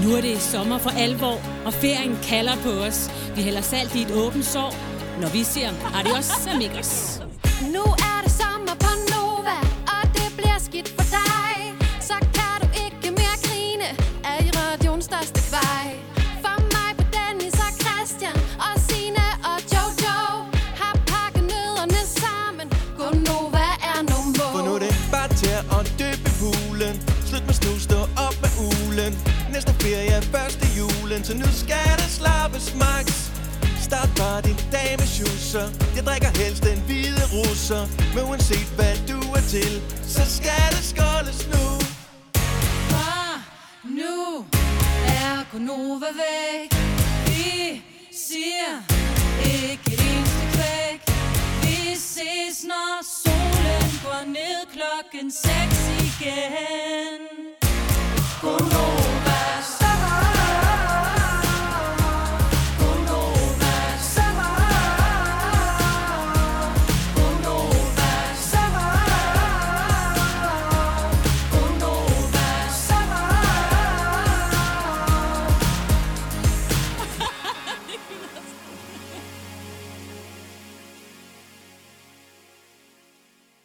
Nu er det sommer for alvor, og ferien kalder på os. Vi hælder salt i et åbent sår, når vi siger adios amigos. Nu er det sommer på Nova, og det bliver skidt for dig. Så kan du ikke mere grine af i radioens største kvej. For mig på Dennis og Christian og Sine og Jojo har pakket nødderne sammen. Gonova er nummer. For nu er det bare til at døbe poolen Slut med snus, stå op med julen. Næste ferie er første julen. Så nu skal det slappes max Start bare din dag med schusser Jeg drikker helst den hvide russer. Men uanset hvad du er til Så skal det skåles nu. Fra nu er Gonova væk. Vi siger ikke et eneste kvæk. Vi ses når solen går ned klokken 6 igen.